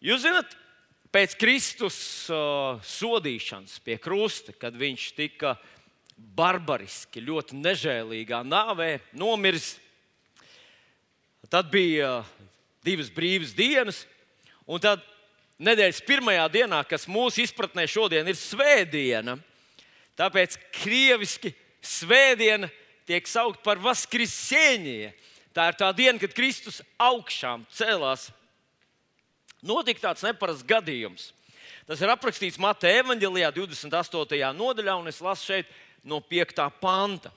Jūs zināt, pēc Kristus uh, sodīšanas pie krusta, kad viņš tika barbariski, ļoti nežēlīgā nāvē nomiris, tad bija divas brīvas dienas, un tad nedēļas pirmajā dienā, kas mūsu izpratnē šodien ir svētdiena, tāpēc krieviski svētdiena tiek saukt par Vaskrisēņie. Tā ir tā diena, kad Kristus augšām cēlās Notika tāds neparasts gadījums. Tas ir aprakstīts Mateja evanģelijā, 28. nodaļā, un es lasu šeit no 5. panta.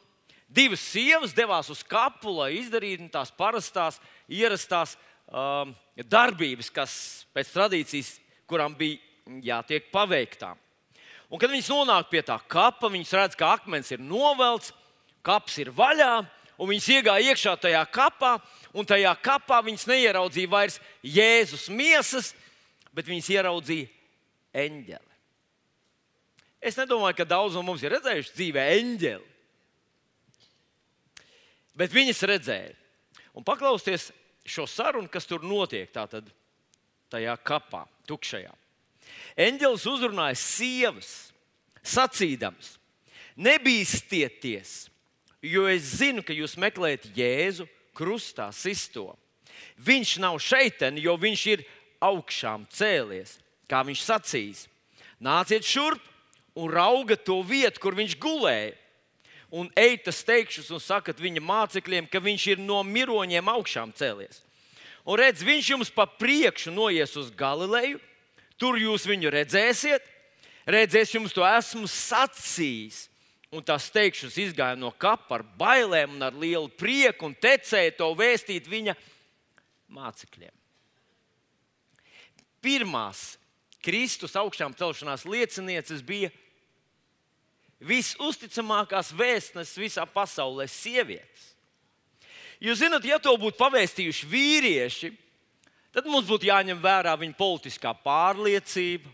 Divas sievas devās uz kapu, lai izdarītu tās parastās, ierastās um, darbības, kas pēc tradīcijas, kurām bija jātiek paveiktām. Un, kad viņas nonāk pie tā kapa, viņas redz, ka akmens ir novelts, kaps ir vaļā, un viņas iegāja iekšā tajā kapā, un tajā kapā viņas neieraudzīja vairs Jēzus miesas, bet viņas ieraudzīja eņģeli. Es nedomāju, ka daudz no mums ir redzējuši dzīvē eņģeli, bet viņas redzēja. Un paklausieties šo sarunu, kas tur notiek, tātad tajā kapā, tukšajā. Eņģelis uzrunāja sievas, sacīdams: Nebīsties, jo es zinu, ka jūs meklējat Jēzu krustā sisto. Viņš nav šeit, jo viņš ir augšām cēlies, kā viņš sacīs. Nāciet šurp un raugat to vietu, kur viņš gulēja. Un ejiet teikšus un sakat viņa mācekļiem, ka viņš ir no miroņiem augšām cēlies. Un redz, viņš jums pa priekšu noies uz Galileju, tur jūs viņu redzēsiet, redzēs, jums to esmu sacījis un tās teikšus izgāja no kapa ar bailēm un ar lielu prieku un tecēja to vēstīt viņa mācekļiem. Pirmās Kristus augšām celšanās liecinieces bija visusticamākās vēstneses visā pasaulē - sievietes. Jūs zināt, ja to būtu pavēstījuši vīrieši, tad mums būtu jāņem vērā viņa politiskā pārliecība,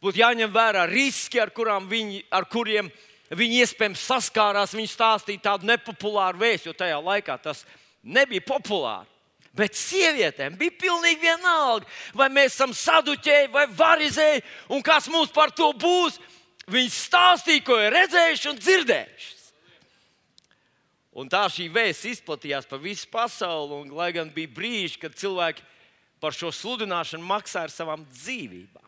būtu jāņem vērā riski, ar, viņi, ar kuriem viņi Viņi iespējams saskārās, viņi stāstīja tādu nepopulāru vēstu, jo tajā laikā tas nebija populāri. Bet sievietēm bija pilnīgi vienalga, vai mēs esam saduķēji vai varizēji, un kas mums par to būs. Viņi stāstīja, ko ir redzējuši un dzirdējuši. Un tā šī vēsts izplatījās pa visu pasauli, un lai gan bija brīži, kad cilvēki par šo sludināšanu maksāja ar savām dzīvībām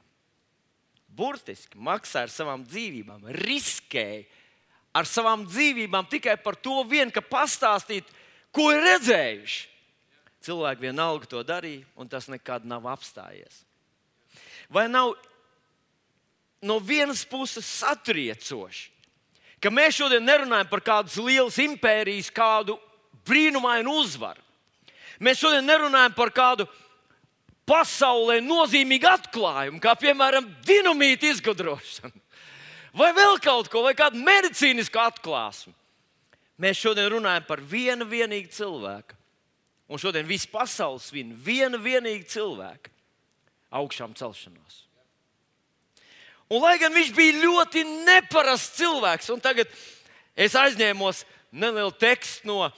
burtiski maksāja ar savām dzīvībām, riskēja ar savām dzīvībām tikai par to vien, ka pastāstīt, ko ir redzējuši. Cilvēki vienalga to darīja, un tas nekad nav apstājies. Vai nav no vienas puses satriecoši, ka mēs šodien nerunājam par kādas lielas impērijas, kādu brīnumainu uzvaru? Mēs šodien nerunājam par kādu pasaulē nozīmīgu atklājumu, kā piemēram dinamīta izgudrošana, vai vēl kaut ko, vai kādu medicīnisku atklāsmu. Mēs šodien runājam par vienu vienīgu cilvēku. Un šodien viss pasaules svin viena vienīga cilvēka augšām celšanos. Un, lai gan viņš bija ļoti neparasts cilvēks, un tagad es aizņēmos nelielu tekstu no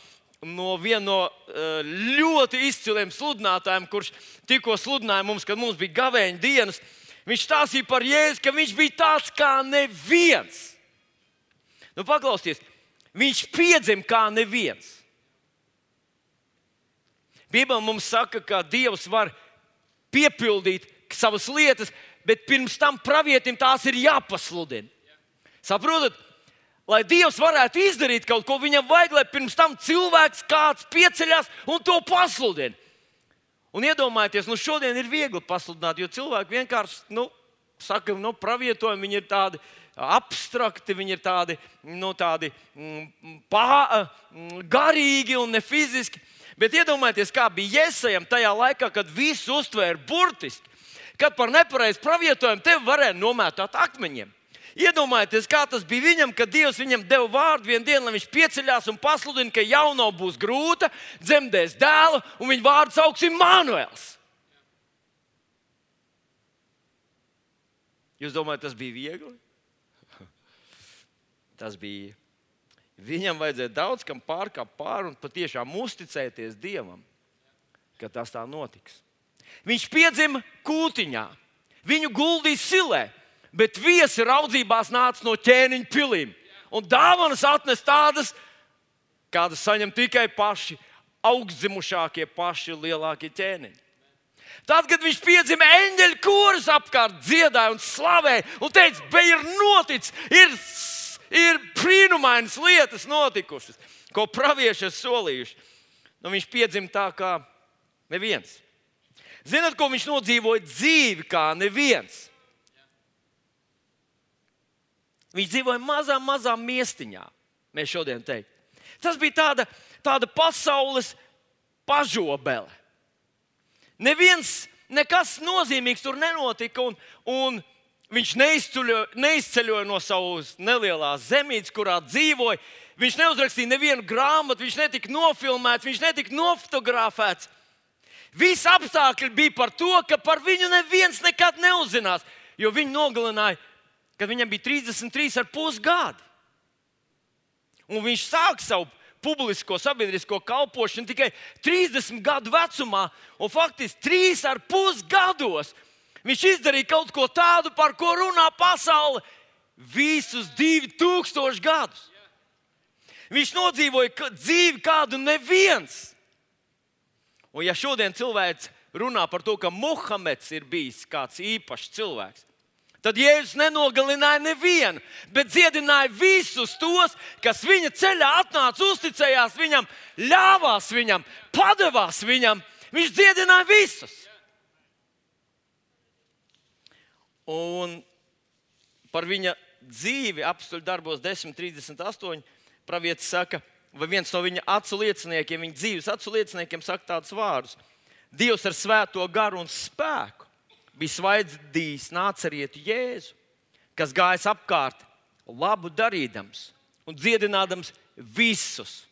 no viena no eh, ļoti izciliem sludinātājiem, kurš tikko sludināja mums, kad mums bija gavēņa dienas. Viņš stāstīja par Jēzu, ka viņš bija tāds kā neviens. Nu, paklausieties, viņš piedzima kā neviens. Bībelē mums saka, ka Dievs var piepildīt savas lietas, bet pirms tam pravietim tās ir jāpasludina. Saprotat? Lai Dievs varētu izdarīt kaut ko, viņam vajag, lai pirms tam cilvēks kāds pieceļās un to pasludina. Un iedomājieties, nu šodien ir viegli pasludināt, jo cilvēki vienkārši nu, saka, nu, pravietojumi viņi ir tādi abstrakti, viņi ir tādi, nu, tādi mm, pā, mm, garīgi un ne fiziski. Bet iedomājieties, kā bija Iesajam tajā laikā, kad viss uztvēra burtiski, kad par nepareizu pravietojumu tevi varēja nomētāt akmeņiem. Iedomājieties, kā tas bija viņam, kad Dievs viņam deva vārdu vienā dienā, lai viņš pieceļās un pasludina, ka jauno būs grūta, dzemdēs dēlu, un viņa vārdu sauksim Manuēls. Jūs domājat, tas bija viegli? Tas bija. Viņam vajadzēja daudz kam pārkāpt pāri un patiešām uzticēties Dievam, ka tas tā notiks. Viņš piedzima kūtiņā, viņu guldīja silē, bet viesi raudzībās nāca no ķēniņa pilīm. Un dāvanas atnes tādas, kādas saņem tikai paši augstzimušākie, paši lielākie ķēniņi. Tad, kad viņš piedzima eņģeļa kūrus apkārt, dziedāja un slavēja, un teica, bet ir noticis, ir, ir brīnumainas lietas notikušas, ko pravieši ir solījuši. Nu, viņš piedzima tā kā neviens. Zinat, ko viņš nodzīvoja dzīvi kā neviens? Viņš dzīvoja mazā, mazā miestiņā, mēs šodien teiktu. Tas bija tāda, tāda pasaules pažobele. Neviens, nekas nozīmīgs tur nenotika, un, un viņš neizceļoja, no savas nelielās zemītes, kurā dzīvoja. Viņš neuzrakstīja nevienu grāmatu, viņš netika nofilmēts, viņš netika nofotografēts. Visi apstākļi bija par to, ka par viņu neviens nekad neuzzinās, jo viņu nogalināja, kad viņam bija 33,5 gadi. Un viņš sāk savu publisko sabiedrisko kalpošanu tikai 30 gadu vecumā, un faktiski 3,5 gados viņš izdarīja kaut ko tādu, par ko runā pasaule visus 2000 gadus. Viņš nodzīvoja dzīvi, kādu neviens. Un ja šodien cilvēks runā par to, ka Muhameds ir bijis kāds īpašs cilvēks, Tad Jēzus nenogalināja nevienu, bet dziedināja visus tos, kas viņa ceļā atnāca, uzticējās viņam, ļāvās viņam, padevās viņam. Viņš dziedināja visus. Un par viņa dzīvi apstuļu darbos 10.38. Pravietis saka, vai viens no viņa acu lieciniekiem, viņa dzīves acu lieciniekiem, saka tādus vārdus: Dievs ar svēto garu un spēku bija svaidījis nācerietu Jēzu, kas gājas apkārt, labu darīdams un dziedinādams visus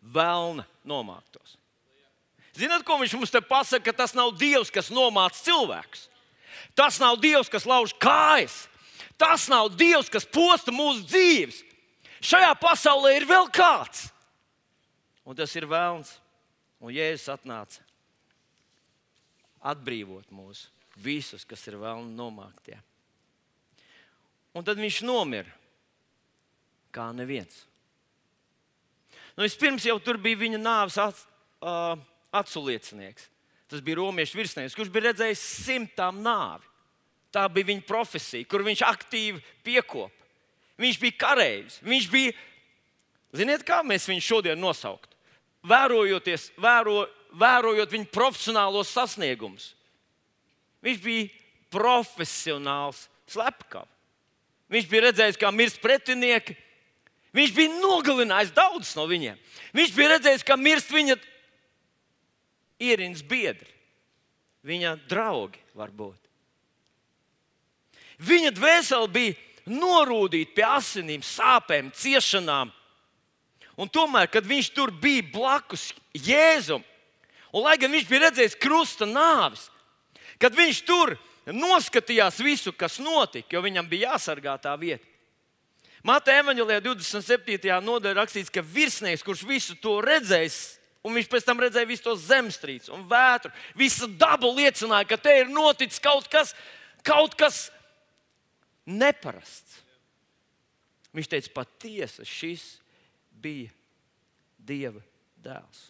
vēlna nomāktos. Zināt, ko viņš mums te pasaka, ka tas nav Dievs, kas nomāca cilvēkus. Tas nav Dievs, kas lauž kājas. Tas nav Dievs, kas posta mūsu dzīves. Šajā pasaulē ir vēl kāds, un tas ir vēlns. Un Jēzus atnāca atbrīvot mūs visus, kas ir vēl nomāktie. Un tad viņš nomira kā neviens. Nu, vispirms jau tur bija viņa nāves at, uh, atsauliecinieks. Tas bija romiešu virsnieks, kurš bija redzējis simtām nāvi. Tā bija viņa profesija, kur viņš aktīvi piekopa. Viņš bija karavīrs. Viņš bija, ziniet, kā mēs viņu šodien nosauktu? Vērojoties, vēro, vērojot viņa profesionālos sasniegumus. Viņš bija profesionāls slepkavs. Viņš bija redzējis, kā mirst pretinieki. Viņš bija nogalinājis daudzus no viņiem. Viņš bija redzējis, kā mirst viņa ierīnas biedri, viņa draugi varbūt. Viņa dvēsele bija norūdīta pie asinīm, sāpēm, ciešanām. Un tomēr, kad viņš tur bija blakus Jēzum, Un, lai gan viņš bija redzējis krusta nāvis, kad viņš tur noskatījās visu, kas notika, jo viņam bija jāsargā tā vieta. Mateja Evanģelijā 27. nodaļā rakstīts, ka virsnieks, kurš visu to redzējis, un viņš pēc tam redzēja visu to zemestrīci un vētru, visa daba liecināja, ka te ir noticis kaut kas, kaut kas neparasts. Viņš teica, patiesi šis bija Dieva dēls.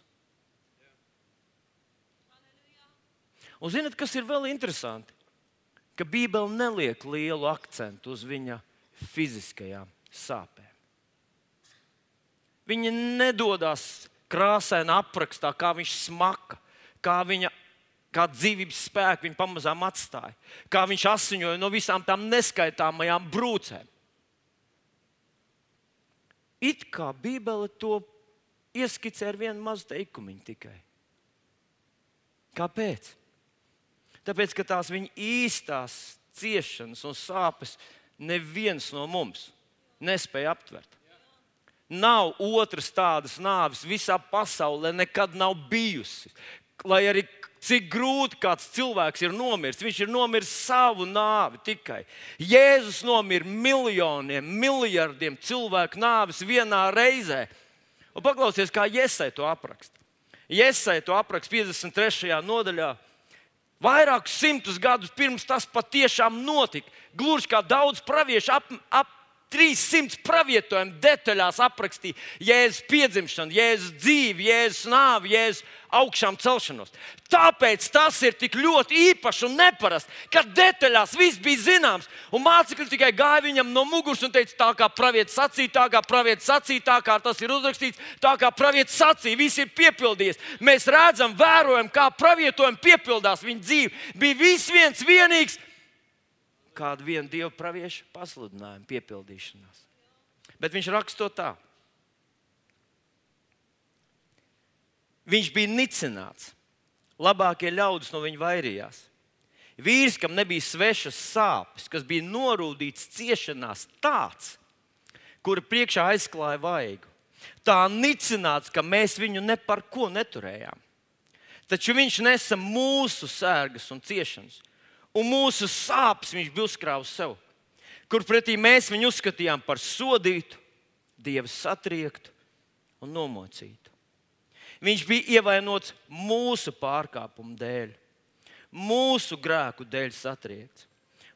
Un zinot, kas ir vēl interesanti? Ka Bībele neliek lielu akcentu uz viņa fiziskajām sāpēm. Viņa nedodas krāsainā aprakstā, kā viņš smaka, kā viņa kā dzīvības spēku viņa pamazām atstāja, kā viņš asiņoja no visām tām neskaitāmajām brūcēm. It kā Bībele to ieskicē ar vienu mazu teikumu tikai. Kāpēc? Tāpēc, ka tās viņa īstās ciešanas un sāpes neviens no mums nespēja aptvert. Nav otras tādas nāves visā pasaulē, nekad nav bijusi. Lai arī cik grūti kāds cilvēks ir nomiris, viņš ir nomiris savu nāvi tikai. Jēzus nomira miljoniem, miljardiem cilvēku nāvis vienā reizē. Un paklausies, kā Iesai to apraksta. Iesai to apraksta 53. nodaļā Vairākus simtus gadus pirms tas patiešām notika. Gluži kā daudz praviešu ap, ap 300 pravietojumu detaļās aprakstīja Jēzus piedzimšanu, Jēzus dzīvi, Jēzus nāvi, Jēzus augšām celšanos. Tāpēc tas ir tik ļoti īpašs un neparasts, ka detaļās viss bija zināms. Un mācekļi tikai gāja viņam no muguras un teica, tā kā pravietis sacīja, tā kā pravietis sacīja, tā kā tas ir uzrakstīts, tā kā pravietis sacīja, viss ir piepildījies. Mēs redzam, vērojam, kā pravietojumi piepildās viņa dzīve. Bija viss viens vienīgs kādu vienu dievu praviešu pasludinājumu piepildīšanās. Bet viņš raksta to tā. Viņš bija nicināts. Labākie ļaudis no viņa vairījās. Vīrs, kam nebija svešas sāpes, kas bija norūdīts ciešanās, tāds, kura priekšā aizklāja vaigu. Tā nicināts, ka mēs viņu ne par ko neturējām. Taču viņš nesa mūsu sērgas un ciešanas un mūsu sāpes viņš bija uzkrāvis sev. Kur pretī mēs viņu uzskatījām par sodītu, dievu satriektu un nomocītu. Viņš bija ievainots mūsu pārkāpumu dēļ, mūsu grēku dēļ satriekts.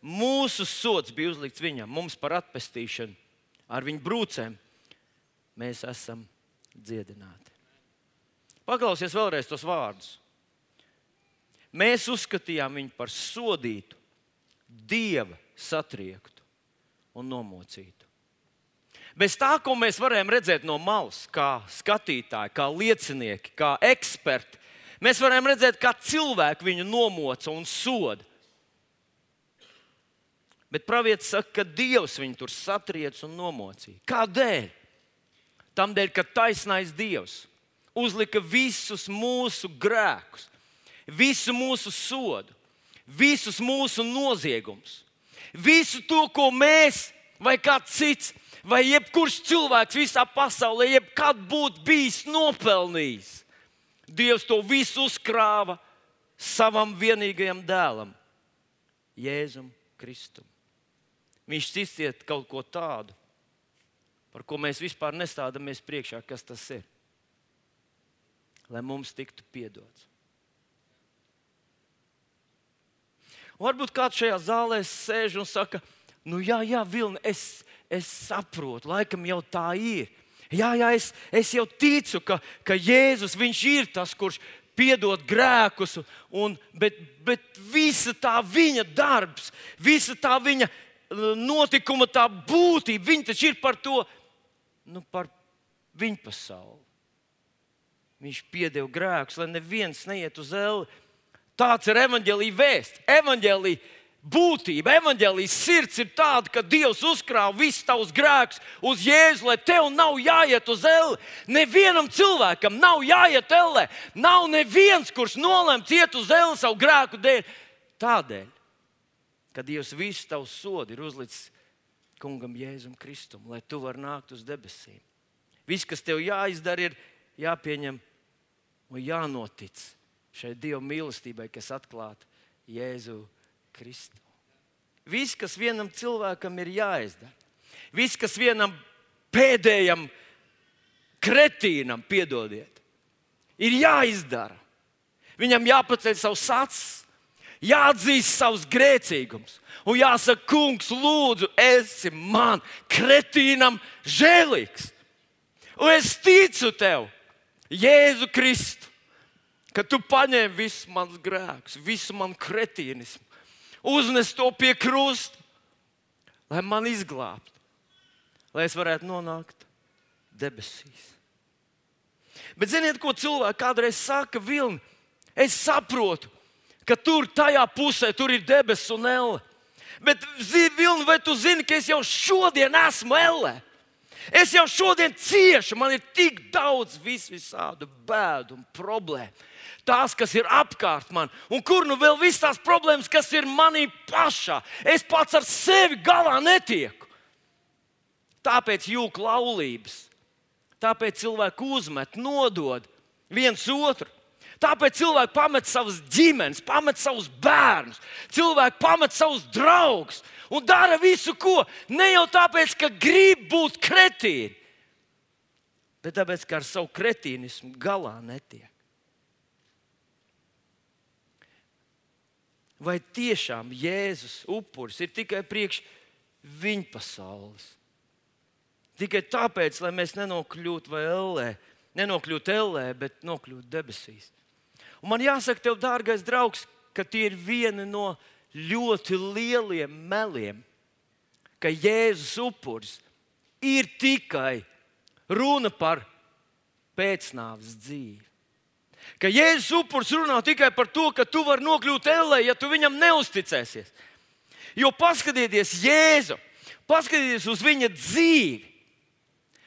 Mūsu sots bija uzlikts viņam, mums par atpestīšanu, ar viņu brūcēm. Mēs esam dziedināti. Paklausies vēlreiz tos vārdus. Mēs uzskatījām viņu par sodītu, dieva satriektu un nomocītu. Bez tā, ko mēs varējām redzēt no malas, kā skatītāji, kā liecinieki, kā eksperti, mēs varējām redzēt, kā cilvēki viņu nomoca un soda. Bet pravietis saka, ka Dievs viņu tur satriec un nomocīja. Kādēļ? Tādēļ, ka taisnais Dievs uzlika visus mūsu grēkus, visu mūsu sodu, visus mūsu noziegumus, visu to, ko mēs vai kāds cits, vai jebkurš cilvēks visā pasaulē, jebkad būtu bijis nopelnījis. Dievs to visu uzkrāja savam vienīgajam dēlam, Jēzum Kristum. Viņš izciet kaut ko tādu, par ko mēs vispār nestādamies priekšā, kas tas ir. Lai mums tiktu piedots. Varbūt kāds šajā zālē sēž un saka, nu jā, jā, Vilni, es, es saprotu, laikam jau tā ir. Jā, jā, es, es jau ticu, ka, ka Jēzus ir tas, kurš piedod grēkus, un, bet, bet visa tā viņa darbs, visa tā viņa notikuma, tā būtība, viņa taču ir par to, nu, par viņu pasauli. Viņš piedeva grēkus, lai neviens neiet uz elli. Tāds ir evanģēlīja vēsts. Evanģēlīja būtība, evanģēlijas sirds ir tāda, ka Dievs uzkrāja visus tavus grēkus uz Jēzu, lai tev nav jāiet uz elli. Nevienam cilvēkam nav jāiet ellē. Nav neviens, kurš nolemts iet uz elli savu grēku dēļ. Tādēļ, ka Dievs visu tavu sodu ir uzlicis kungam Jēzum Kristum, lai tu varētu nākt uz debesīm. Viss, kas tev jāizdara, ir jāpieņem un jānotic šai Dieva mīlestībai, kas atklāta Jēzu Kristu. Viss, kas vienam cilvēkam ir jāizdara, viss, kas vienam pēdējam kretīnam, piedodiet, ir jāizdara. Viņam jāpaceļ savs acis, jāatzīst savus grēcīgumus. Un jāsaka, kungs, lūdzu, esi man, kretīnam, žēlīgs. Un es ticu tev, Jēzu Kristu ka tu paņēmi visus manus grēkus, visu manu kretīnismu, uznes to pie krusta, lai man izglābtu, lai es varētu nonākt debesīs. Bet ziniet, ko cilvēki kādreiz saka, Vilni? Es saprotu, ka tur tajā pusē tur ir debesis un elle. Bet, Vilni, vai tu zini, ka es jau šodien esmu elle? Es jau šodien ciešu, man ir tik daudz vis visādu bēdu un problēmu tās, kas ir apkārt man, un kur nu vēl visas tās problēmas, kas ir manī pašā. Es pats ar sevi galā netieku. Tāpēc jūk laulības, tāpēc cilvēki uzmet, nodod viens otru. Tāpēc cilvēki pamet savas ģimenes, pamet savus bērnus, cilvēki pamet savus draugus un dara visu, ko. Ne jau tāpēc, ka grib būt kretīni, bet tāpēc, ka ar savu kretīnismu galā netiek. vai tiešām Jēzus upuris ir tikai priekš viņa pasaules. Tikai tāpēc, lai mēs nenokļūtu vai ellē, nenokļūtu ellē, bet nokļūtu debesīs. Un man jāsaka, tev, dārgais draugs, ka tie ir vieni no ļoti lieliem meliem, ka Jēzus upuris ir tikai runa par pēcnāvs dzīvi. Ka Jēzus upuris runā tikai par to, ka tu vari nokļūt ellē, ja tu viņam neusticēsies. Jo paskatieties, Jēzu, paskatieties uz viņa dzīvi.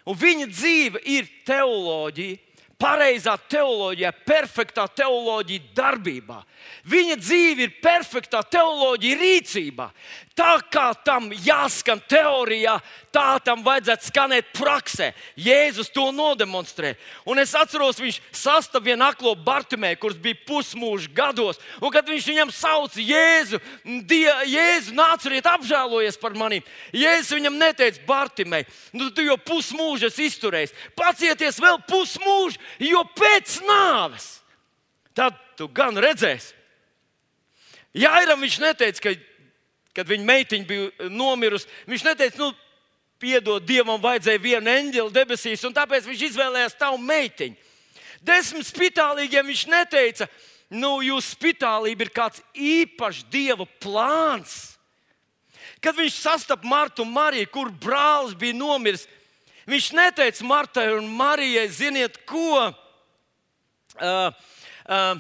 Un viņa dzīve ir teoloģija, pareizā teoloģijā, perfektā teoloģija darbībā. Viņa dzīve ir perfektā teoloģija rīcībā. Tā kā tam jāskan teorijā, tā tam vajadzētu skanēt praksē. Jēzus to nodemonstrē. Un es atceros, viņš sastapa vienu aklo Bartimēju, kurš bija pusmūža gados. Un kad viņš viņam sauca Jēzu, die, Jēzu nāciet, apžēlojies par maniem. Jēzus viņam neteica, Bartimēji, nu, tu jau pusmūžu esi izturējis. Pacieties vēl pusmūžu, jo pēc nāves tad tu gan redzēsi. Jairam viņš neteica, ka kad viņa meitiņa bija nomirusi, viņš neteica, nu, piedod, Dievam vajadzēja vienu eņģeli debesīs, un tāpēc viņš izvēlējās tavu meitiņu. Desmit spitālīgiem viņš neteica, nu, jūsu spitālība ir kāds īpašs Dieva plāns. Kad viņš sastapa Martu un Mariju, kur brālis bija nomiris, viņš neteica Martai un Marijai, ziniet, ko? Uh, uh, Eh,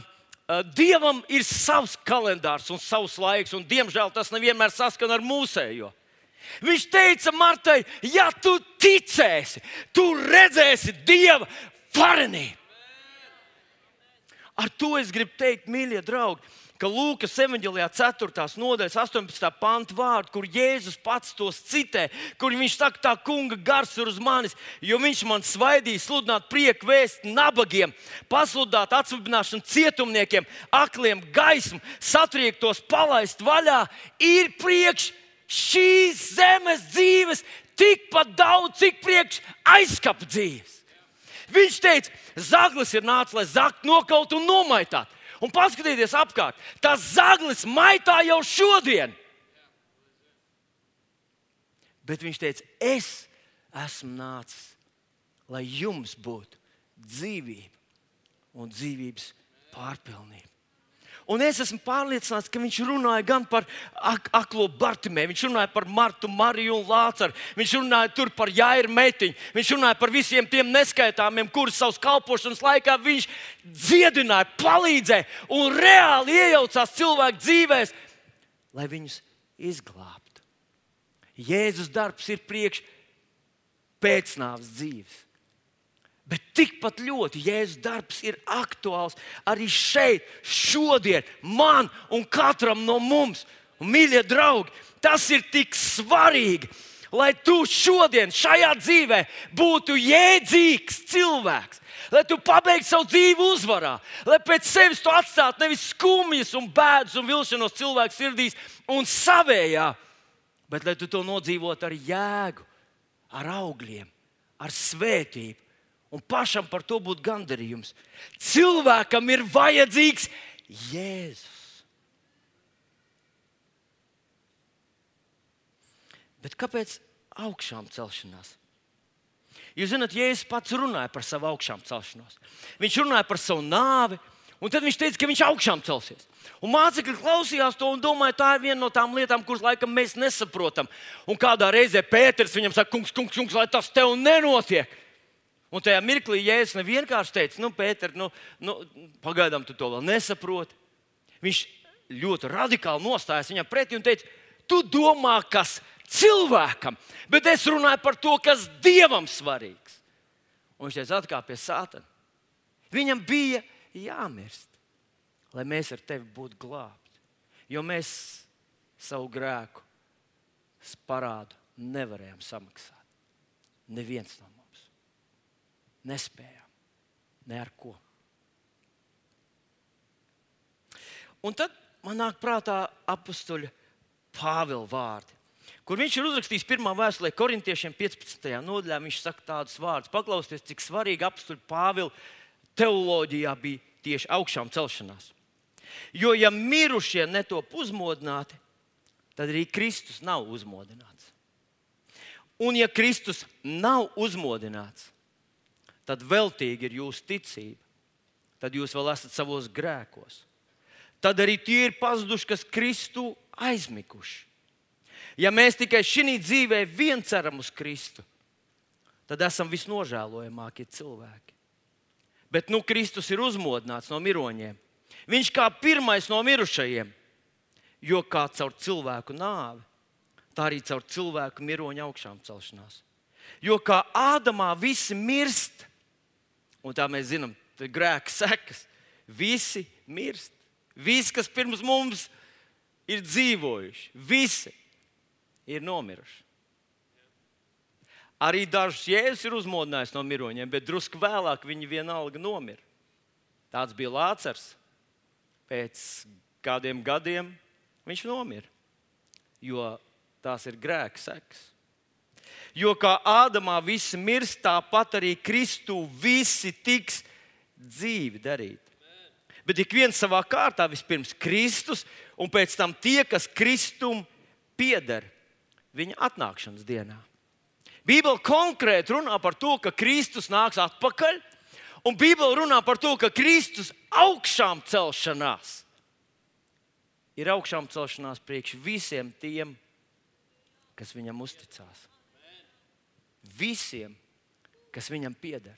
Dievam ir savs kalendārs un savs laiks, un diemžēl tas nevienmēr saskan ar mūsējo. Viņš teica Martai, ja tu ticēsi, tu redzēsi Dieva varenību. Ar to es gribu teikt, mīļie draugi, ka Lūkas evanģēlijā 4. nodaļas 18. panta vārdu, kur Jēzus pats tos citē, kur viņš saka, tā kunga gars ir uz manis, jo viņš man svaidīja sludināt prieku vēst nabagiem, pasludināt atsvabināšanu cietumniekiem, akliem gaismu, satriektos palaist vaļā, ir priekš šīs zemes dzīves tikpat daudz, cik priekš aizkapa dzīves. Viņš teica, zaglis ir nācis, lai zakt, nokaut un nomaitāt. Un paskatieties apkārt, tas zaglis maitā jau šodien. Bet viņš teica, es esmu nācis, lai jums būtu dzīvība un dzīvības pārpilnība. Un es esmu pārliecināts, ka viņš runāja gan par ak aklo Bartimē, viņš runāja par Martu, Mariju un Lācaru, viņš runāja par Jāira metiņu, viņš runāja par visiem tiem neskaitāmiem, kurus savas kalpošanas laikā viņš dziedināja, palīdzēja un reāli iejaucās cilvēku dzīvēm, lai viņus izglābtu. Jēzus darbs ir priekš pēcnāvs dzīves. Bet tikpat ļoti Jēzus darbs ir aktuāls arī šeit, šodien, man un katram no mums. Un, mīļie draugi, tas ir tik svarīgi, lai tu šodien, šajā dzīvē, būtu jēdzīgs cilvēks. Lai tu pabeigtu savu dzīvi uzvarā, lai pēc sevis tu atstātu nevis skumjas, un bēdas un vilšanos cilvēku sirdīs un savējā, bet lai tu to nodzīvotu ar jēgu, ar augļiem, ar svētību un pašam par to būtu gandarījums. Cilvēkam ir vajadzīgs Jēzus. Bet kāpēc augšām celšanās? Jūs zināt, Jēzus pats runāja par savu augšām celšanos. Viņš runāja par savu nāvi, un tad viņš teica, ka viņš augšām celsies. Un mācekļi klausījās to un domāja, tā ir viena no tām lietām, kuras laikam mēs nesaprotam. Un kādā reizē Pēters viņam saka, kungs, kungs, kungs lai tas tev nenotiek. Un tajā mirklī Jēzus nevienkārši teica, nu, Pēter, nu, nu, pagaidām tu to vēl nesaproti. Viņš ļoti radikāli nostājās viņam pretī un teica, tu domā, kas cilvēkam, bet es runāju par to, kas dievam svarīgs. Un viņš teica, atkāpies sātam. Viņam bija jāmirst, lai mēs ar tevi būtu glābti. Jo mēs savu grēku parādu nevarējām samaksāt. Neviens no mums nespējām. Ne ar ko. Un tad man nāk prātā apakstuļa Pāvila vārdi, kur viņš ir uzrakstījis pirmā vēstulē korintiešiem 15. nodaļā. Viņš saka tādus vārdus, paklausieties, cik svarīgi apakstuļa Pāvila teoloģijā bija tieši augšām celšanās. Jo, ja mirušie netop uzmodināti, tad arī Kristus nav uzmodināts. Un, ja Kristus nav uzmodināts, tad veltīgi ir jūsu ticība. Tad jūs vēl esat savos grēkos. Tad arī tie ir pazuduši, kas Kristu aizmiguši. Ja mēs tikai šī dzīvē vien ceram uz Kristu, tad esam visnožēlojamākie cilvēki. Bet nu Kristus ir uzmodināts no miroņiem. Viņš kā pirmais no mirušajiem, jo kā caur cilvēku nāvi, tā arī caur cilvēku miroņa augšām celšanās. Jo kā Ādamā visi mirst, un tā mēs zinām, grēka sekas, visi mirst. Visi, kas pirms mums ir dzīvojuši, visi ir nomiruši. Arī dažus jēzus ir uzmodinājis no miroņiem, bet drusku vēlāk viņi vienalga nomira. Tāds bija Lācars. Pēc kādiem gadiem viņš nomira, jo tās ir grēka sekas. Jo kā Ādamā visi mirst, tāpat arī Kristū visi tiks dzīvi darīt. Bet ik viens savā kārtā, vispirms Kristus, un pēc tam tie, kas Kristum pieder viņa atnākšanas dienā. Bībele konkrēti runā par to, ka Kristus nāks atpakaļ, un Bībele runā par to, ka Kristus augšām celšanās ir augšām celšanās priekš visiem tiem, kas viņam uzticās. Visiem, kas viņam pieder.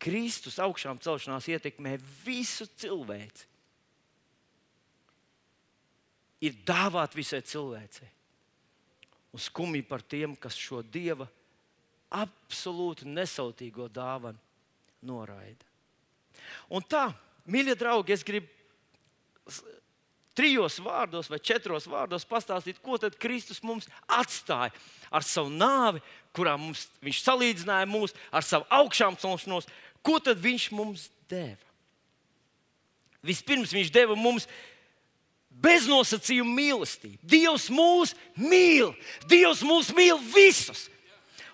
Kristus augšām celšanās ietekmē visu cilvēci ir dāvāta visai cilvēcei. Un skumji par tiem, kas šo dieva absolūti nesautīgo dāvanu noraida. Un tā, mīļie draugi, es gribu trijos vārdos vai četros vārdos pastāstīt, ko tad Kristus mums atstāja ar savu nāvi, kurā mums, viņš salīdzināja mūs ar savu augšām celšanos, ko tad viņš mums deva. Vispirms viņš deva mums beznosacījuma mīlestību. Dievs mūs mīl, Dievs mūs mīl visus.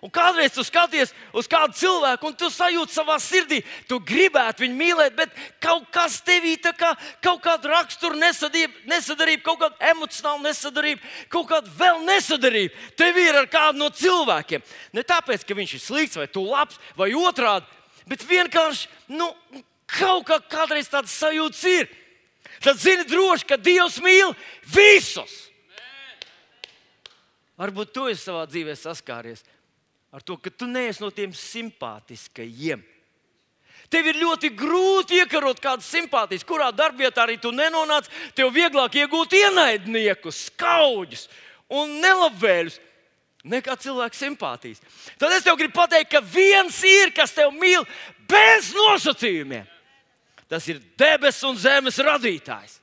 Un kādreiz tu skaties uz kādu cilvēku, un tu sajūti savā sirdī, tu gribētu viņu mīlēt, bet kaut kas tevī kā, kaut kāda rakstura nesadarība, kaut kāda emocionāla nesadarība, kaut kāda vēl nesadarība. Tev ir ar kādu no cilvēkiem. Ne tāpēc, ka viņš ir slikts vai tu labs vai otrādi, bet vienkārši nu, kaut kā kādreiz tāds sajūta ir tad zini droši, ka Dievs mīl visus. Varbūt tu esi savā dzīvē saskāries ar to, ka tu neesi no tiem simpātiskajiem. Tev ir ļoti grūti iekarot kādas simpātijas, kurā darbvietā arī tu nenonāc. Tev vieglāk iegūt ienaidniekus, skaudžus un nelabvēlus nekā cilvēku simpātijas. Tad es tev gribu pateikt, ka viens ir, kas tev mīl bez nosacījumiem. Tas ir debesu un zemes radītājs.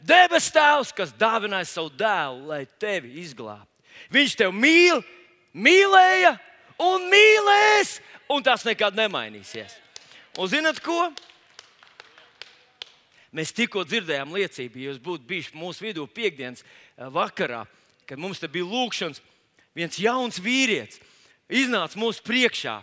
Debes Tēvs, kas dāvināja savu dēlu, lai tevi izglābtu. Viņš tevi mīl, mīlēja un mīlēs, un tas nekad nemainīsies. Un zinat ko? Mēs tikko dzirdējām liecību, ja jūs būtu bijuši mūsu vidū piekdienas eh, vakarā, kad mums te bija lūkšanas, viens jauns vīrietis iznāca mūsu priekšā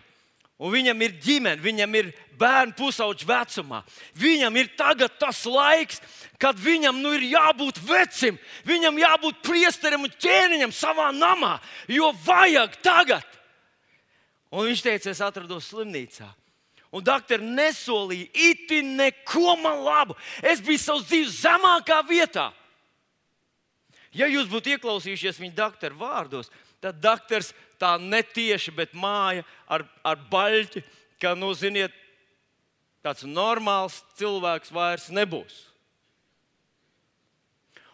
Un viņam ir ģimene, viņam ir bērnu pusauģis vecumā. Viņam ir tagad tas laiks, kad viņam nu, ir jābūt vecim, viņam jābūt priesterim un ķēniņam savā namā, jo vajag tagad. Un viņš teica, es atrados slimnīcā. Un doktori nesolīja itin neko man labu. Es biju savas dzīves zemākā vietā. Ja jūs būtu ieklausījušies viņa doktora vārdos, tad doktors tā netieši, bet māja ar, ar baļķi, ka, nu, ziniet, tāds normāls cilvēks vairs nebūs.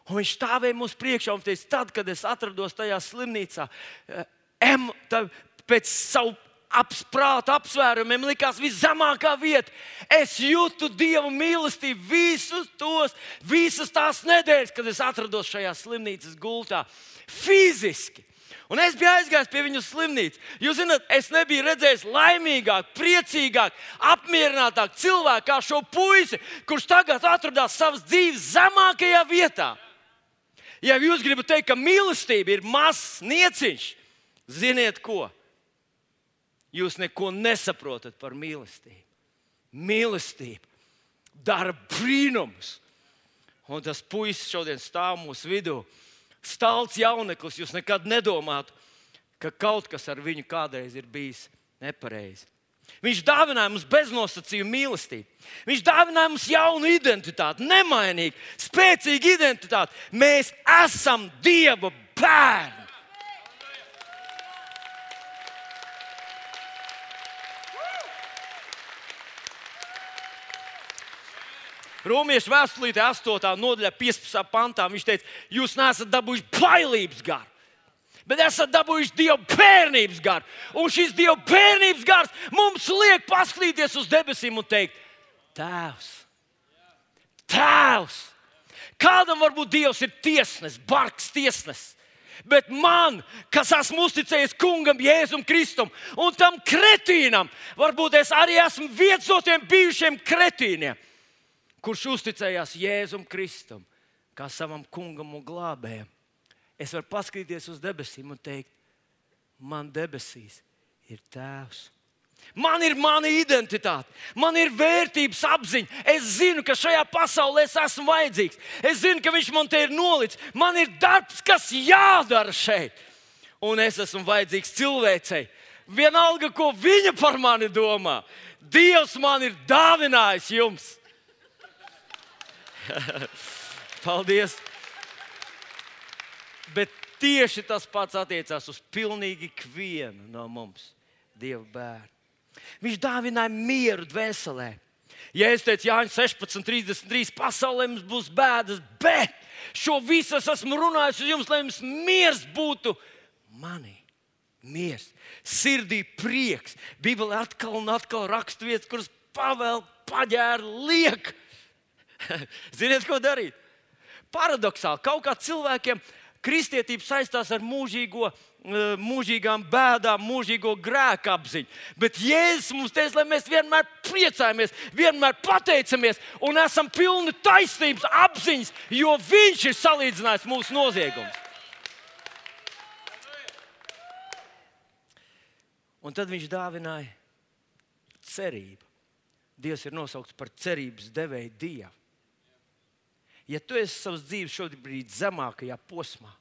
Un viņš stāvēja mums priekšā un teica, tad, kad es atrados tajā slimnīcā, eh, em, tā, pēc savu apsprāta apsvērumiem likās viszemākā vieta. Es jūtu Dieva mīlestību visus tos, visas tās nedēļas, kad es atrados šajā slimnīcas gultā. Fiziski. Un es biju aizgājis pie viņu slimnīcas. Jūs zināt, es nebiju redzējis laimīgāku, priecīgāku, apmierinātāku cilvēku kā šo puisi, kurš tagad atrodas savas dzīves zemākajā vietā. Ja jūs gribat teikt, ka mīlestība ir mazs nieciņš, ziniet ko? Jūs neko nesaprotat par mīlestību. mīlestība dara brīnumus. Un tas puisis šodien stāv mūsu vidū. Stāsts jauneklis, jūs nekad nedomājat, ka kaut kas ar viņu kādreiz ir bijis nepareizi. Viņš dāvināja mums beznosacījumu mīlestību. Viņš dāvināja mums jaunu identitāti, nemainīgu, spēcīgu identitāti. Mēs esam Dieva bērni. Romiešu vēstulīte 8. nodaļā, 15. pantā viņš teica, jūs neesat dabūjuši bailības garu. Bet esat dabūjuši Dieva bērnības garu. Un šis Dieva bērnības gars mums liek paskatīties uz debesīm un teikt, Tēvs, Tēvs! Kādam varbūt Dievs ir tiesnesis, bargs tiesnesis. Bet man, kas esmu uzticējies kungam, Jēzum Kristum un tam kretīnam, varbūt es arī esmu viens no tiem bijušiem kretīniem kurš uzticējās Jēzum Kristum kā savam kungam un glābējam, es varu paskatīties uz debesīm un teikt, man debesīs ir tēvs. Man ir mana identitāte, man ir vērtības apziņa. Es zinu, ka šajā pasaulē es esmu vajadzīgs. Es zinu, ka viņš man te ir nolicis. Man ir darbs, kas jādara šeit. Un es esmu vajadzīgs cilvēcei. Vienalga, ko viņa par mani domā, Dievs man ir dāvinājis jums. Paldies! Bet tieši tas pats attiecās uz pilnīgi ikvienu no mums, Dieva bērnu. Viņš dāvināja mieru dvēselē. Ja es teicu, Jānis 16, 33, pasaulē mums būs bēdas, bet šo visu es esmu runājis uz jums, lai jums miers būtu manī. Miers, sirdī prieks. Bībelē atkal un atkal raksturvietas, kuras pavēl, paģēra, liek. Ziniet, ko darīt? Paradoxāli, kaut kā cilvēkiem kristietība saistās ar mūžīgo, eh, mūžīgām bēdām, mūžīgo grēku apziņu. Bet Jēzus mums teica, lai mēs vienmēr priecājamies, vienmēr pateicamies un esam pilni taisnības apziņas, jo Viņš ir salīdzinājis mūsu noziegumus. Un tad viņš dāvināja cerību. Dievs ir nosaukts par cerības devēju Dievu. Ja tu esi savas dzīves šobrīd zemākajā posmā,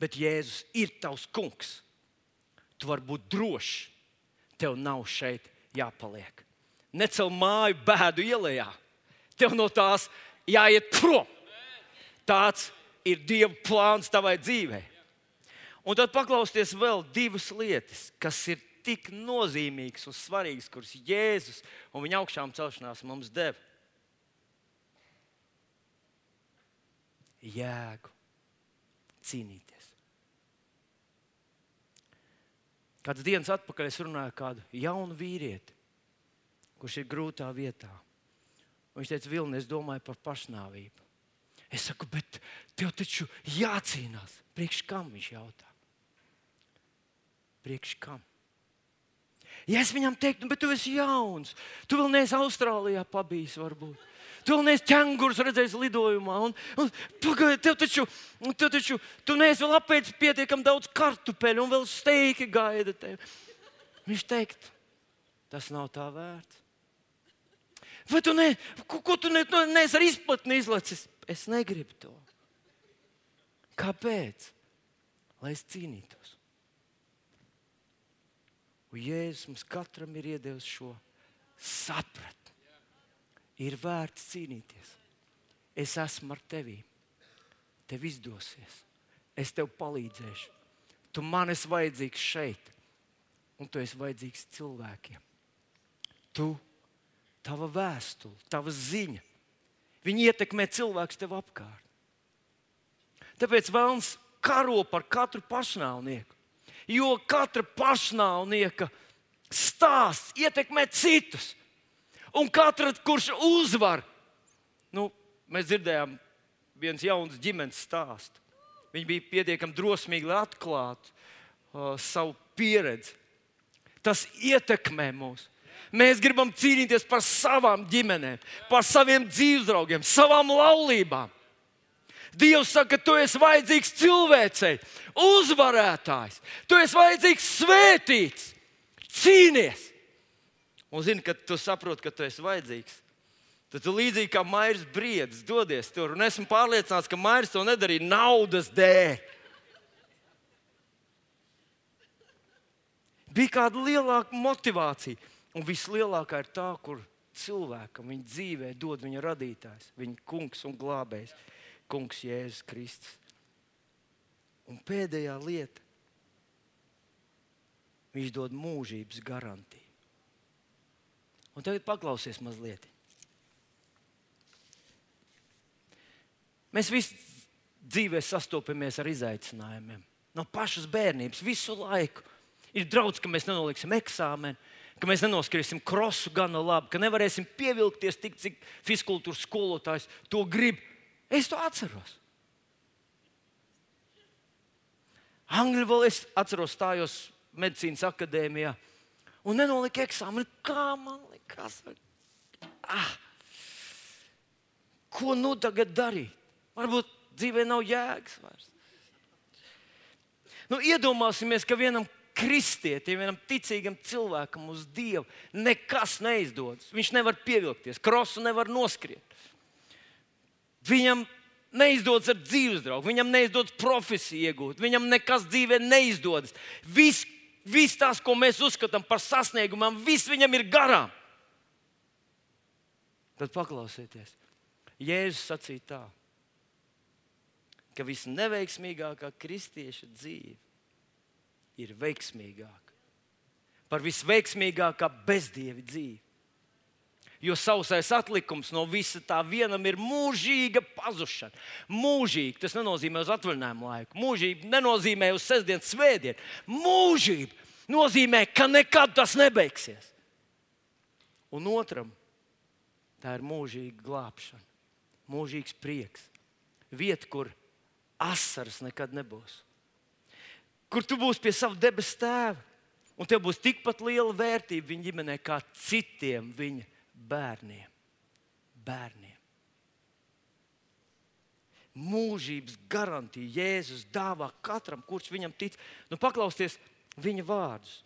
bet Jēzus ir tavs kungs, tu vari būt drošs. Tev nav šeit jāpaliek. Necel māju bēdu ielā. Tev no tās jāiet prom. Tāds ir Dieva plāns tavai dzīvei. Un tad paklausieties vēl divas lietas, kas ir tik nozīmīgas un svarīgas, kuras Jēzus un viņa augšām celšanās mums deva. Jēgu cīnīties. Kāds dienas atpakaļ es runāju ar kādu jaunu vīrieti, kurš ir grūtā vietā. Viņš teica, Vilni, es domāju par pašnāvību. Es saku, bet tev taču jācīnās. Priekš kam viņš jautā? Priekš kam? Ja es viņam teiktu, nu, bet tu esi jauns, tu vēl neesi Austrālijā pabijis, varbūt. Neesi ķēngurs redzējis lidojumā. Un, un, pagaid, tev taču, tev taču tu neesi vēl apēdis pietiekami daudz kartupeļu un vēl steiki gaida tevi. Viņš teikt, tas nav tā vērts. Vai tu ne, ko, ko tu ne, nu, neesi ar izplatni izlacis? Es negribu to. Kāpēc? Lai es cīnītos. Un Jēzus mums katram ir iedevis šo sapratni ir vērts cīnīties. Es esmu ar tevi. Tev izdosies. Es tev palīdzēšu. Tu man esi vajadzīgs šeit, un tu esi vajadzīgs cilvēkiem. Tu, tava vēstule, tava ziņa, viņi ietekmē cilvēkus tev apkārt. Tāpēc vēlams karo par katru pašnāvnieku. Jo katra pašnāvnieka stāsts ietekmē citus un katrs, kurš uzvar, nu, mēs dzirdējām viens jauns ģimenes stāstu. Viņi bija pietiekami drosmīgi, lai atklātu uh, savu pieredzi. Tas ietekmē mūs. Mēs gribam cīnīties par savām ģimenēm, par saviem dzīvesdraugiem, savām laulībām. Dievs saka, ka tu esi vajadzīgs cilvēcei, uzvarētājs, tu esi vajadzīgs svētīts, cīnies. Un zini, kad tu saproti, ka tu esi vajadzīgs, tad tu līdzīgi kā Mairis Briedis dodies tur. Un esmu pārliecināts, ka Mairis to nedarīja naudas dēļ. Bija kāda lielāka motivācija. Un vislielākā ir tā, kur cilvēkam viņa dzīvē dod viņa radītājs, viņa kungs un glābējs, kungs Jēzus Kristus. Un pēdējā lieta, viņš dod mūžības garantiju. Un tagad paklausies mazliet. Mēs visi dzīvē sastopamies ar izaicinājumiem. No pašas bērnības, visu laiku. Ir draudz, ka mēs nenoliksim eksāmenu, ka mēs nenoskriesim krosu gana labi, ka nevarēsim pievilkties tik, cik fiskultūras skolotājs to grib. Es to atceros. Angļu valodā es atceros, stājos medicīnas akadēmijā un nenoliku eksāmenu. Kā man likās? Ah, ko nu tagad darīt? Varbūt dzīvē nav jēgas vairs. Nu, iedomāsimies, ka vienam kristietim, vienam ticīgam cilvēkam uz Dievu nekas neizdodas. Viņš nevar pievilkties, krosu nevar noskriet. Viņam neizdodas ar dzīves draugu, viņam neizdodas profesiju iegūt, viņam nekas dzīvē neizdodas. Viss, vis tās, ko mēs uzskatām par sasniegumiem, viss viņam ir garām. Tad paklausieties, Jēzus sacīja tā, ka visneveiksmīgākā kristieša dzīve ir veiksmīgāka par visveiksmīgākā bezdievi dzīvi. Jo sausais atlikums no visa tā vienam ir mūžīga pazušana. Mūžīgi tas nenozīmē uz atvaļinājumu laiku. Mūžīgi nenozīmē uz sestdienas svētdienu. Mūžība nozīmē, ka nekad tas nebeigsies. Un otram tā ir mūžīga glābšana, mūžīgs prieks. Vieta, kur asaras nekad nebūs. Kur tu būsi pie sava debesu tēva, un tev būs tikpat liela vērtība viņa ģimenē kā citiem viņa bērniem. bērniem. Mūžības garantija Jēzus dāvā katram, kurš viņam tic. Nu, paklausieties viņa vārdus.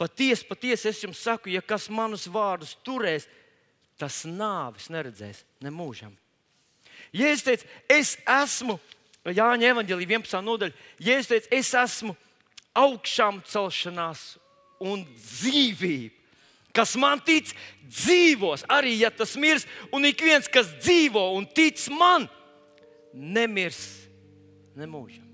Patiesi, patiesi es jums saku, ja kas manus vārdus turēs, tas nāvis neredzēs nemūžam. Jēzus teica, es esmu Jāņa evanģēlī 11. nodaļa. Jēzus teica, es esmu augšām celšanās un dzīvība. Kas man tic, dzīvos, arī ja tas mirs, un ik viens, kas dzīvo un tic man, nemirs nemūžam.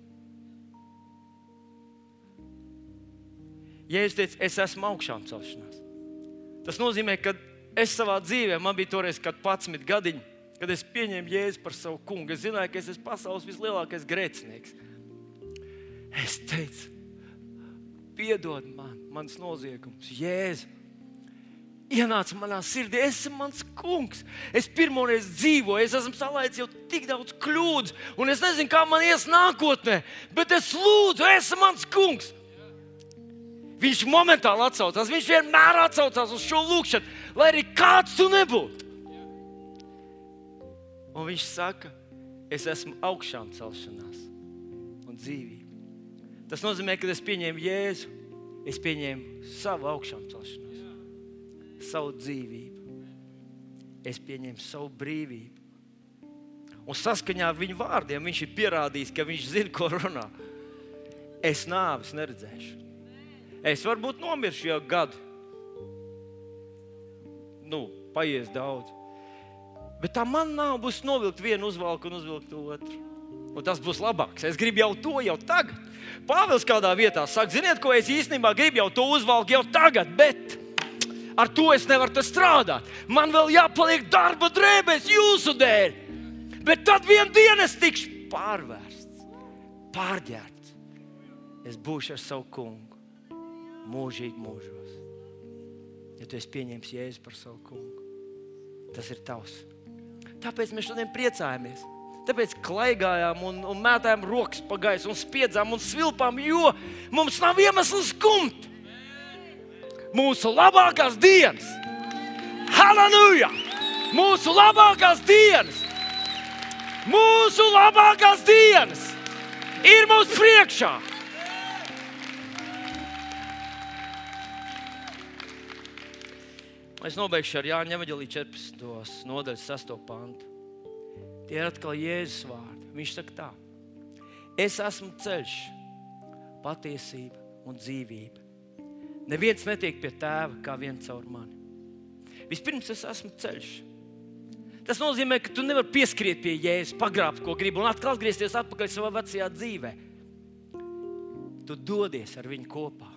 Jēzus teica, es esmu augšām celšanās. Tas nozīmē, ka es savā dzīvē, man bija toreiz 11 gadiņi, kad es pieņēmu Jēzu par savu kungu. Es zināju, ka es esmu pasaules vislielākais grēcinieks. Es teicu, piedod man, mans noziegums, Jēzu. Ienāca manā sirdī, es esmu mans kungs. Es pirmoreiz dzīvoju, es esmu salaicis jau tik daudz kļūdu, un es nezinu, kā man ies nākotnē, bet es lūdzu, es esmu mans kungs. Viņš momentāli atsaucās, viņš vienmēr atsaucās uz šo lūgšanu, lai arī kāds tu nebūtu. Un viņš saka, es esmu augšām celšanās un dzīvība. Tas nozīmē, ka es pieņēmu Jēzu, es pieņēmu savu augšām celšanos, savu dzīvību, es pieņēmu savu brīvību. Un saskaņā ar viņu vārdiem viņš ir pierādījis, ka viņš zina, ko runā. Es nāvis neredzēšu. Es varbūt nomiršu jau gadu. Nu, paies daudz. Bet tā man nav būs novilkt vienu uzvalku un uzvilkt otru. Un tas būs labāks. Es gribu jau to jau tagad. Pāvils kādā vietā saka, ziniet, ko es īstenībā gribu jau to uzvalkt jau tagad, bet ar to es nevaru strādāt. Man vēl jāpaliek darba drēbēs jūsu dēļ. Bet tad vienā dienā es tikšu pārvērsts, pārģērbts. Es būšu ar savu kungu mūžīgi mūžos. Ja tu esi pieņēmis jēzu par savu kungu, tas ir tavs. Tāpēc mēs šodien priecājamies. Tāpēc klaigājām un, un mētājām rokas pa gaisu, un spiedzām un svilpām, jo mums nav iemesls skumt. Mūsu labākās dienas, halleluja! Mūsu labākās dienas, mūsu labākās dienas ir mūsu priekšā. Es nobeigšu ar Jāņa Evanģelī 14. nodaļas 6. pantu. Tie ir atkal Jēzus vārdi. Viņš saka tā: Es esmu ceļš, patiesība un dzīvība. Neviens netiek pie tēva kā viens caur mani. Vispirms es esmu ceļš. Tas nozīmē, ka tu nevari pieskriet pie jēzus, pagrābt, ko gribi, un atkal atgriezties atpakaļ savā vecajā dzīvē. Tu dodies ar viņu kopā.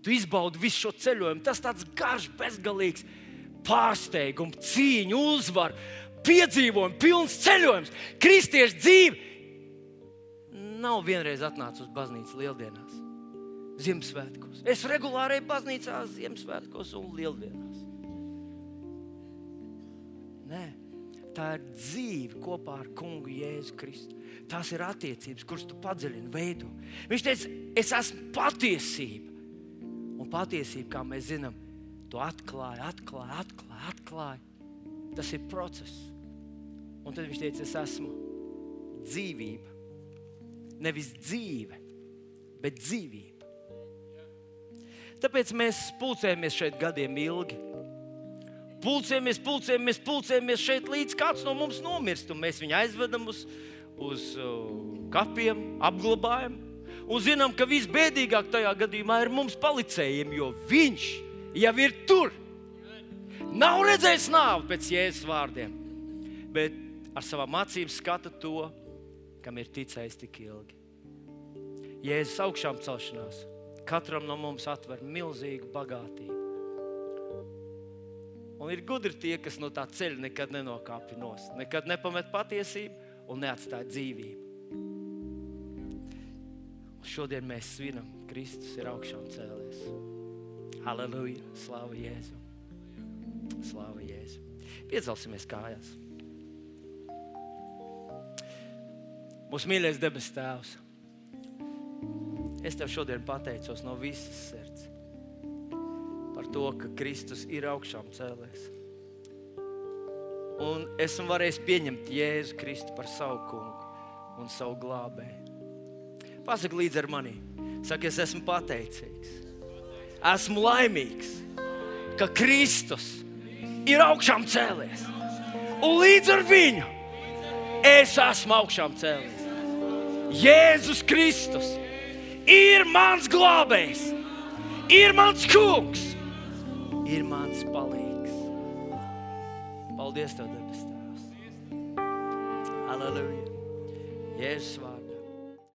Tu izbaudi visu šo ceļojumu. Tas tāds garš, bezgalīgs pārsteigums, cīņa, uzvara, piedzīvojums, pilns ceļojums. Kristiešu dzīve nav vienreiz atnācis uz baznīcas lieldienās, Ziemassvētkos. Es regulāri eju baznīcā Ziemassvētkos un lieldienās. Nē, tā ir dzīve kopā ar Kungu Jēzu Kristu. Tās ir attiecības, kuras tu padziļini, veido. Viņš teica, es esmu patiesība. Un patiesība, kā mēs zinām, to atklāja, atklāja, atklāja. atklāja. Tas ir process. Un tad viņš teica, es esmu dzīvība. Nevis dzīve, bet dzīvība. Tāpēc mēs pulcējamies šeit gadiem ilgi pulcējamies, pulcējamies, pulcējamies šeit, līdz kāds no mums nomirst. Mēs viņu aizvedam uz, uz uh, kapiem, apglabājam. Un zinām, ka visbēdīgāk tajā gadījumā ir mums palicējiem, jo viņš jau ir tur. Nav redzējis nāvi pēc jēzus vārdiem, bet ar savām acīm skata to, kam ir ticējis tik ilgi. Jēzus augšām celšanās katram no mums atver milzīgu bagātību. Un ir gudri tie, kas no tā ceļa nekad nenokāpj nost, nekad nepamet patiesību un neatstāja dzīvību. Un šodien mēs svinam, Kristus ir augšām cēlies. Halleluja! Slāva Jēzu! Slāva Jēzu! Piecelsimies kājās! Mūsu mīļais debes Tēvs! Es tev šodien pateicos no visas sirds par to, ka Kristus ir augšām cēlēs. Un esmu varējis pieņemt Jēzu Kristu par savu kungu un savu glābēju. Pasaki līdzi ar mani, saka, es esmu pateicīgs. Esmu laimīgs, ka Kristus ir augšām cēlies. Un līdz ar viņu es esmu augšām cēlies. Jēzus Kristus ir mans glābējs, ir mans kungs ir mans palīgs. Paldies, Tev, debes Tēvs! Halleluja! Jēzus vārdā!